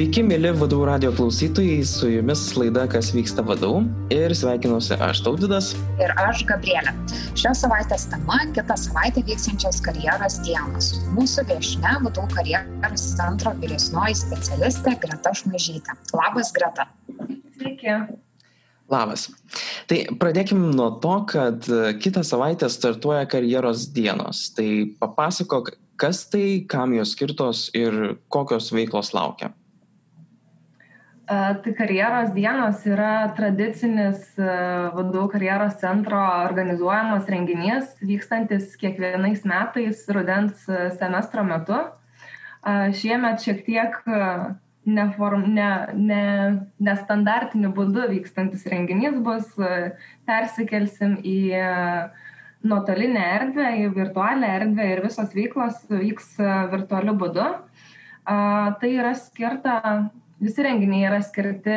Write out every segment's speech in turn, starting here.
Sveiki, mėly vadovų radio klausytojai, su jumis laida Kas vyksta vadovų ir sveikinuosi aš Tautvidas. Ir aš Gabrielė. Šios savaitės tema - kitą savaitę vyksiančios karjeros dienos. Mūsų viešne vadovų karjeros centro vyresnioji specialistė Greta Šmaižytė. Labas, Greta. Sveiki. Labas. Tai pradėkime nuo to, kad kitą savaitę startuoja karjeros dienos. Tai papasakok, kas tai, kam jos skirtos ir kokios veiklos laukia. Tai karjeros dienos yra tradicinis vadovų karjeros centro organizuojamas renginys, vykstantis kiekvienais metais rudens semestro metu. Šiemet šiek tiek neform, ne, ne, nestandartiniu būdu vykstantis renginys bus, persikelsim į nuotolinę erdvę, į virtualią erdvę ir visos veiklos vyks virtualiu būdu. Tai yra skirta visi renginiai yra skirti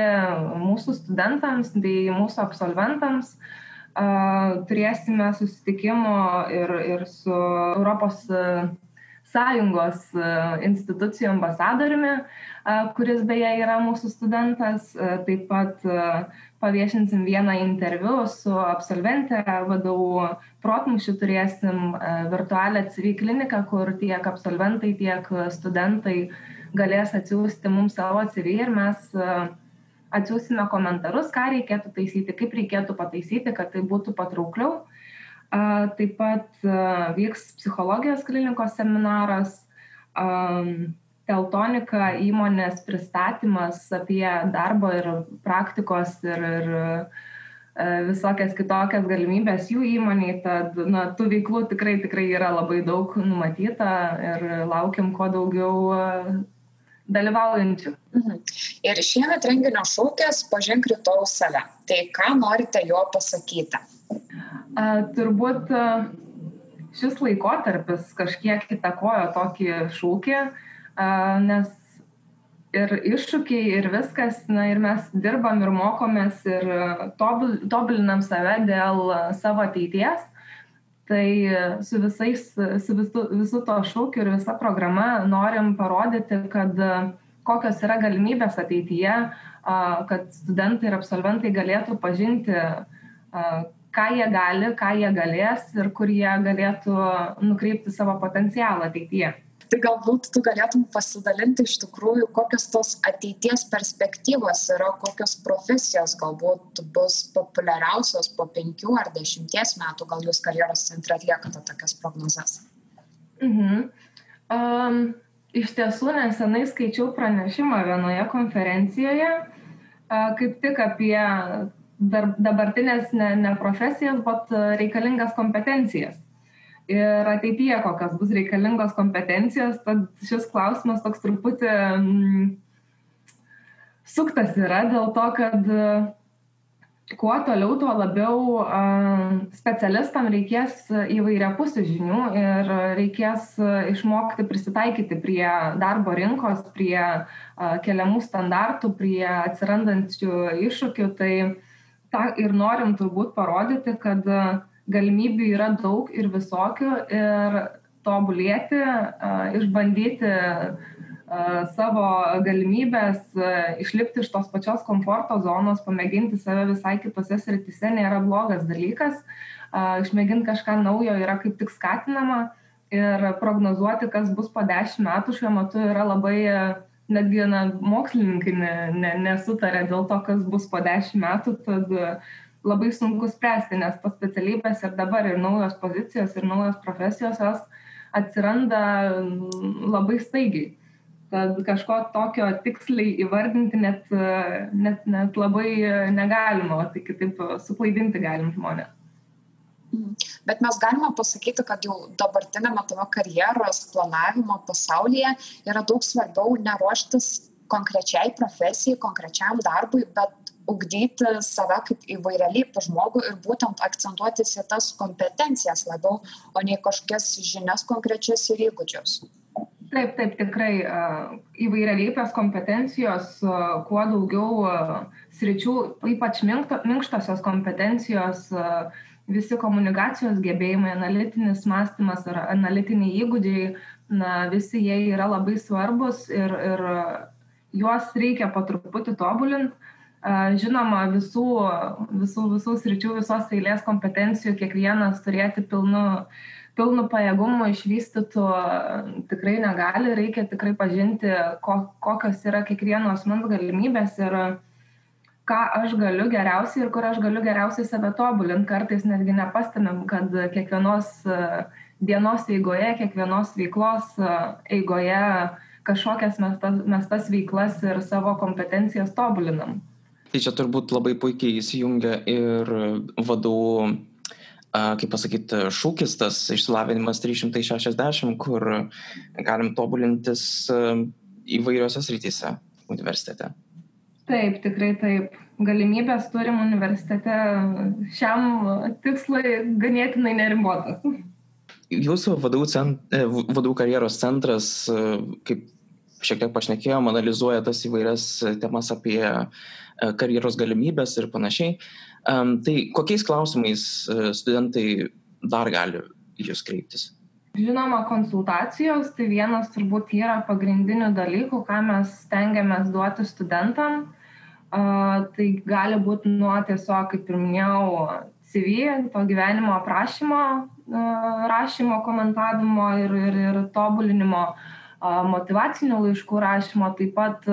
mūsų studentams bei mūsų absolventams. Turėsime susitikimų ir, ir su Europos Sąjungos institucijų ambasadoriumi, kuris beje yra mūsų studentas. Taip pat paviešinsim vieną interviu su absolventė vadovų protmušiu, turėsim virtualią CV kliniką, kur tiek absolventai, tiek studentai galės atsiųsti mums savo CV ir mes e, atsiųsime komentarus, ką reikėtų taisyti, kaip reikėtų pataisyti, kad tai būtų patraukliau. Taip pat e, vyks psichologijos klinikos seminaras, teltonika įmonės pristatymas apie darbo ir praktikos ir, ir e, visokias kitokias galimybės jų įmoniai, tad na, tų veiklų tikrai, tikrai yra labai daug numatyta ir laukiam kuo daugiau dalyvaujančių. Mhm. Ir šiemet renginio šūkis pažink rytojų save. Tai ką norite jo pasakyti? A, turbūt šis laikotarpis kažkiek įtakojo tokį šūkį, a, nes ir iššūkiai, ir viskas, na ir mes dirbam ir mokomės ir tobulinam save dėl savo ateities tai su visais su visu visu tuo šūkiu ir visa programa norim parodyti kad kokios yra galimybės ateityje kad studentai ir absolventai galėtų pažinti ką jie gali ką jie galės ir kur jie galėtų nukreipti savo potencialą ateityje tai galbūt tu galėtum pasidalinti iš tikrųjų kokios tos ateities perspektyvos yra kokios profesijos galbūt bus populiariausios po penkių ar dešimties metų gal jūs karjeros centre atliekate tokias prognozes mhm. um, iš tiesų nesenai skaičiau pranešimą vienoje konferencijoje uh, kaip tik apie dar, dabartinės ne, ne profesijas, bet reikalingas kompetencijas ir ateityje kokios bus reikalingos kompetencijos, tad šis klausimas toks truputį mm, suktas yra dėl to, kad kuo toliau, tuo labiau specialistam reikės įvairiapusių žinių ir reikės išmokti prisitaikyti prie darbo rinkos, prie keliamų standartų, prie atsirandančių iššūkių. Tai tą ir norim turbūt parodyti, kad galimybių yra daug ir visokių ir tobulėti, išbandyti savo galimybės, išlipti iš tos pačios komforto zonos, pamėginti save visai kitose sritise nėra blogas dalykas. Išmėginti kažką naujo yra kaip tik skatinama ir prognozuoti, kas bus po dešimt metų šiuo metu yra labai, netgi na, mokslininkai ne, ne, nesutarė dėl to, kas bus po dešimt metų, tad labai sunku spręsti, nes tos specialybės ir dabar ir naujos pozicijos, ir naujos profesijos jos atsiranda mm, labai staigiai. Tad kažko tokio tiksliai įvardinti net, net, net labai negalima, tik kitaip suklaidinti galim žmonės. Mhm. Bet mes galime pasakyti, kad jau dabartinėme tavo karjeros planavimo pasaulyje yra daug svarbiau neruoštis konkrečiai profesijai, konkrečiam darbui, bet ugdyti save kaip įvairialypį žmogų ir būtent akcentuotis į tas kompetencijas labiau, o ne kažkokias žinias konkrečias ir įgūdžius. Taip, taip, tikrai įvairialypės kompetencijos, kuo daugiau sričių, ypač minkštosios kompetencijos, visi komunikacijos gebėjimai, analitinis mąstymas ar analitiniai įgūdžiai, na, visi jie yra labai svarbus ir, ir juos reikia po truputį tobulinti. Žinoma, visų, visų, visų sričių, visos eilės kompetencijų kiekvienas turėti pilnu, pilnu pajėgumu išvystytų tikrai negali, reikia tikrai pažinti, ko, kokios yra kiekvieno asmens galimybės ir ką aš galiu geriausiai ir kur aš galiu geriausiai save tobulinti. Kartais netgi nepastebim, kad kiekvienos dienos eigoje, kiekvienos veiklos eigoje kažkokias mes tas, mes tas veiklas ir savo kompetencijas tobulinam. Tai čia turbūt labai puikiai įsijungia ir vadovų, kaip pasakyti, šūkis tas išsilavinimas 360, kur galim tobulintis įvairiose srityse universitete. Taip, tikrai taip. Galimybės turim universitete šiam tikslui ganėtinai neribotas. Jūsų vadovų, cent, vadovų karjeros centras, kaip šiek tiek pašnekėjom, analizuoja tas įvairias temas apie e, karjeros galimybės ir panašiai. Tai kokiais klausimais e, studentai dar gali jūs kreiptis? Žinoma, konsultacijos tai vienas turbūt yra pagrindinių dalykų, ką mes stengiamės duoti studentam. Tai gali būti nuo tiesiog, kaip ir minėjau, CV, to gyvenimo aprašymo, rašymo, komentavimo ir, ir, ir tobulinimo motivacinių laiškų rašymo, taip pat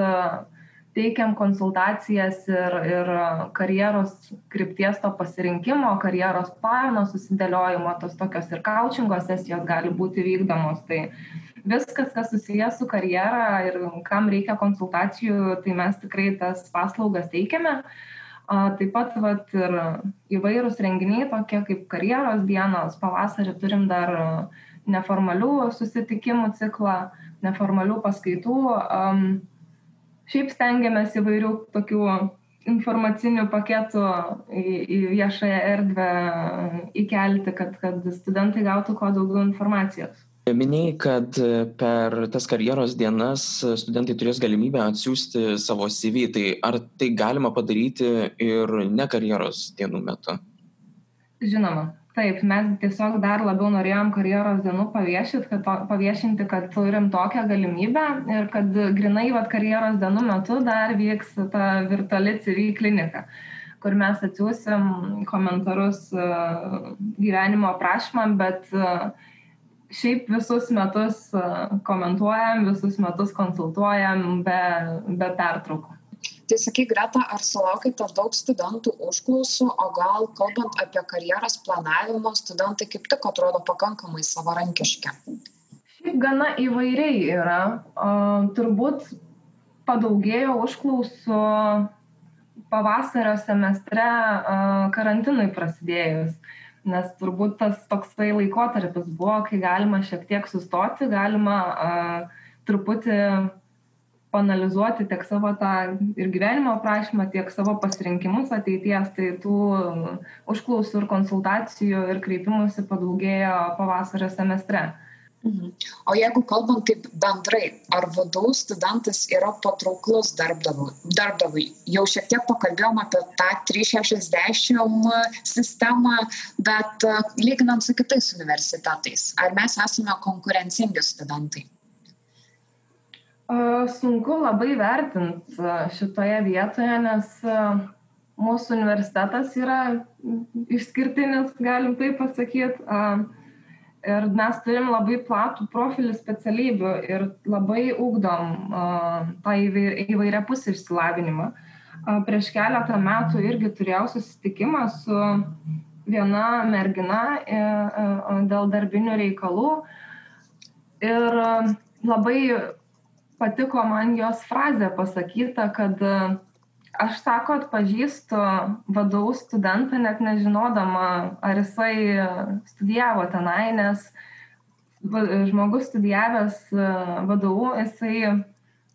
teikiam konsultacijas ir, ir karjeros krypties to pasirinkimo, karjeros plano susidėliojimo, tos tokios ir coachingo sesijos gali būti vykdomos. Tai viskas, kas susijęs su karjera ir kam reikia konsultacijų, tai mes tikrai tas paslaugas teikiame. Taip pat vat, ir įvairūs renginiai, tokie kaip karjeros dienos, pavasarį turim dar neformalių susitikimų ciklą, neformalių paskaitų. Um, šiaip stengiamės įvairių tokių informacinių paketų į, į viešąją erdvę įkelti, kad, kad studentai gautų kuo daugiau informacijos. Minėjai, kad per tas karjeros dienas studentai turės galimybę atsiųsti savo CV, tai ar tai galima padaryti ir ne karjeros dienų metu? Žinoma, taip mes tiesiog dar labiau norėjom karjeros dienų paviešint kad to paviešinti kad turim tokią galimybę ir kad grynai vat karjeros dienų metu dar vyks ta virtuali cv klinika kur mes atsiųsim komentarus e, gyvenimo aprašymam bet e, šiaip visus metus e, komentuojam visus metus konsultuojam be be pertraukų Tai sakyk, Greta, ar sulaukite daug studentų užklausų, o gal kalbant apie karjeros planavimo, studentai kaip tik atrodo pakankamai savarankiški? Šiaip gana įvairiai yra. Turbūt padaugėjo užklausų pavasario semestre karantinui prasidėjus. Nes turbūt tas toksai laikotarpis buvo, kai galima šiek tiek sustoti, galima truputį panalizuoti tiek savo tą ir gyvenimo aprašymą, tiek savo pasirinkimus ateities, tai tų užklausų ir konsultacijų ir kreipimusi padaugėjo pavasario semestre. Mhm. O jeigu kalbant taip bendrai, ar vadovų studentas yra patrauklus darbdavui? darbdavui? Jau šiek tiek pakalbėjom apie tą 360 sistemą, bet lyginant su kitais universitetais, ar mes esame konkurencingi studentai? Sunku labai vertinti šitoje vietoje, nes mūsų universitetas yra išskirtinis, galim taip pasakyti. Ir mes turim labai platų profilį specialybių ir labai ugdom tą įvairia pusę išsilavinimą. Prieš keletą metų irgi turėjau susitikimą su viena mergina dėl darbinių reikalų. Ir labai patiko man jos frazė pasakyta, kad e, aš sako atpažįstu vadovų studentą net nežinodama, ar jisai studijavo tenai, nes žmogus studijavęs e, vadovų, jisai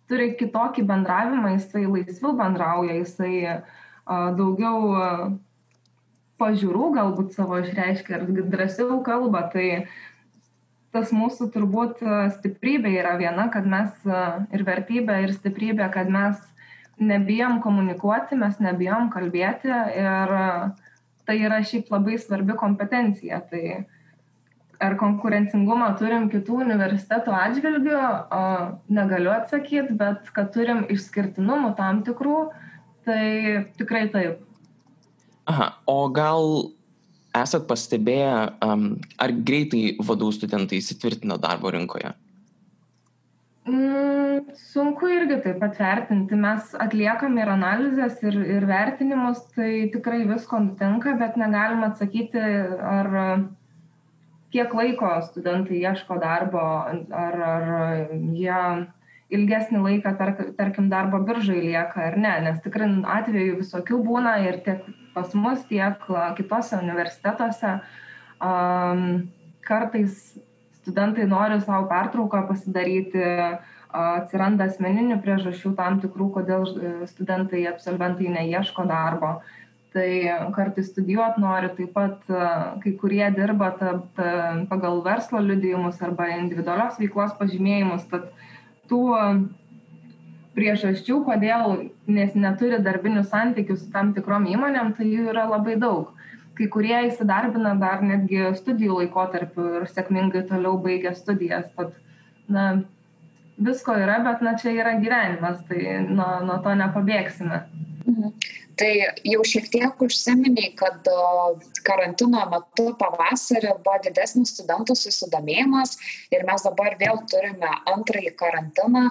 turi kitokį bendravimą, jisai laisviau bendrauja, jisai e, daugiau pažiūrų galbūt savo išreiškia ir drąsiau kalba. Tai tas mūsų turbūt e, stiprybė yra viena, kad mes e, ir vertybė, ir stiprybė, kad mes nebijom komunikuoti, mes nebijom kalbėti ir e, tai yra šiaip labai svarbi kompetencija. Tai ar konkurencingumą turim kitų universitetų atžvilgių, negaliu atsakyti, bet kad turim išskirtinumų tam tikrų, tai tikrai taip. Aha, o gal esat pastebėję, um, ar greitai vadų studentai įsitvirtina darbo rinkoje? Mm, sunku irgi taip pat vertinti. Mes atliekam ir analizės, ir, ir vertinimus, tai tikrai visko nutinka, bet negalim atsakyti, ar kiek laiko studentai ieško darbo, ar, ar jie ilgesnį laiką, tark, tarkim, darbo biržai lieka ar ne, nes tikrai atveju visokių būna ir tiek pas mus, tiek kitose universitetuose. Um, kartais studentai nori savo pertrauką pasidaryti, atsiranda asmeninių priežasčių tam tikrų, kodėl studentai, absolventai neieško darbo. Tai kartais studijuot nori, taip pat kai kurie dirba ta, ta, pagal verslo liudijimus arba individualios veiklos pažymėjimus, tad tų priežasčių, kodėl nes neturi darbinių santykių su tam tikrom įmonėm, tai jų yra labai daug. Kai kurie įsidarbina dar netgi studijų laikotarpiu ir sėkmingai toliau baigia studijas. Tad, na, visko yra, bet na, čia yra gyvenimas, tai nuo, nuo to nepabėgsime. Mhm. Tai jau šiek tiek užsiminiai, kad karantino metu pavasarį buvo didesnis studentų susidomėjimas ir mes dabar vėl turime antrąjį karantiną.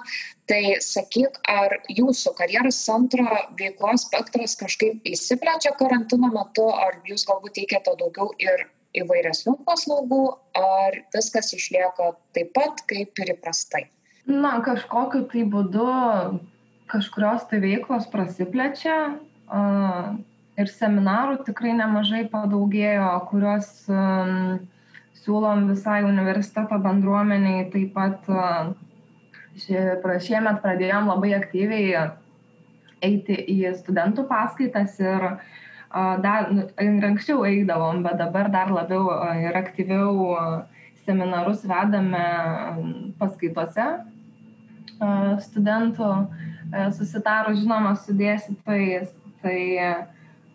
Tai sakyk, ar jūsų karjeros centro veiklos spektras kažkaip įsiplečia karantino metu, ar jūs galbūt teikiate daugiau ir įvairesnių paslaugų, ar viskas išlieka taip pat kaip ir įprastai? Na, kažkokiu tai būdu kažkurios tai veiklos prasiplečia, ir seminarų tikrai nemažai padaugėjo, kuriuos siūlom visai universiteto bendruomeniai. Taip pat šiemet pradėjom labai aktyviai eiti į studentų paskaitas ir dar nu, ir anksčiau eidavom, bet dabar dar labiau ir aktyviau seminarus vedame paskaitose studentų, susitarus žinoma su dėstytojais. Tai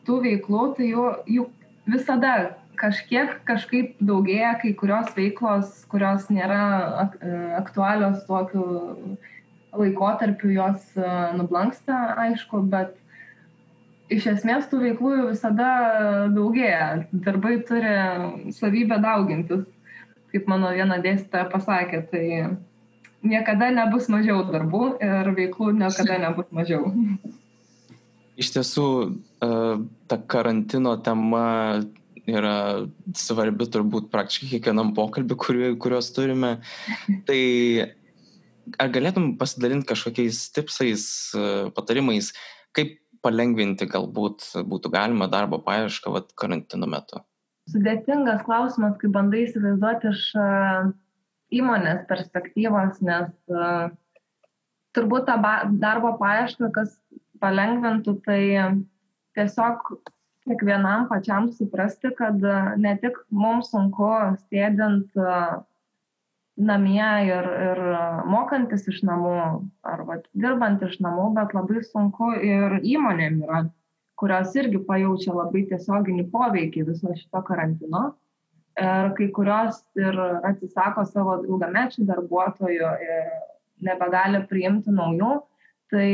tų veiklų, tai jų, jų visada kažkiek kažkaip daugėja, kai kurios veiklos, kurios nėra aktualios tokiu laikotarpiu, jos e, nublanksta, aišku, bet iš esmės tų veiklų visada daugėja. Darbai turi savybę daugintis, kaip mano viena dėstytoja pasakė, tai niekada nebus mažiau darbų ir veiklų niekada nebus mažiau. Iš tiesų, e, ta karantino tema yra svarbi turbūt praktiškai kiekvienam pokalbį, kuriuos turime. Tai ar galėtum pasidalinti kažkokiais tipsais, e, patarimais, kaip palengvinti galbūt būtų galima darbo paiešką vat, karantino metu? Sudėtingas klausimas, kai bandai įsivaizduoti iš e, įmonės perspektyvos, nes turbūt tą darbo paiešką, kas palengvintų, tai tiesiog kiekvienam pačiam suprasti, kad ne tik mums sunku sėdint namie ir, ir mokantis iš namų ar va, dirbant iš namų, bet labai sunku ir įmonėm yra, kurios irgi pajaučia labai tiesioginį poveikį viso šito karantino. Ir kai kurios ir atsisako savo ilgamečių darbuotojų ir nebegali priimti naujų, tai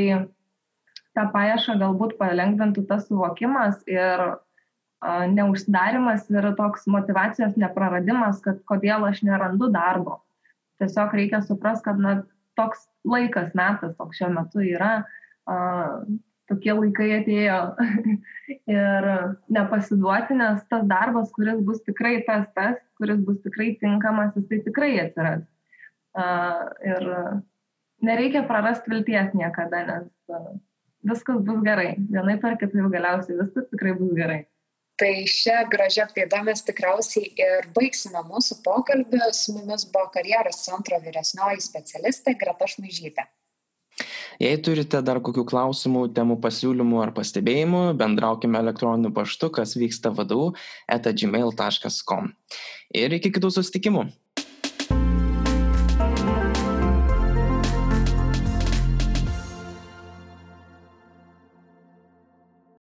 tą paiešką galbūt palengvintų tas suvokimas ir a, neužsidarimas ir toks motivacijos nepraradimas, kad kodėl aš nerandu darbo. Tiesiog reikia suprasti, kad na, toks laikas, metas, toks šiuo metu yra, a, tokie laikai atėjo ir nepasiduoti, nes tas darbas, kuris bus tikrai tas, tas, kuris bus tikrai tinkamas, jis tai tikrai atsiras. A, ir nereikia prarasti vilties niekada, nes viskas bus gerai. Vienaip ar kitaip galiausiai viskas tikrai bus gerai. Tai šią gražią pėdą mes tikriausiai ir baigsime mūsų pokalbį. Su mumis buvo karjeros centro vyresnioji specialistė Greta Šmaižytė. Jei turite dar kokių klausimų, temų pasiūlymų ar pastebėjimų, bendraukime elektroniniu paštu, kas vyksta vadu, eta gmail.com. Ir iki kitų susitikimų.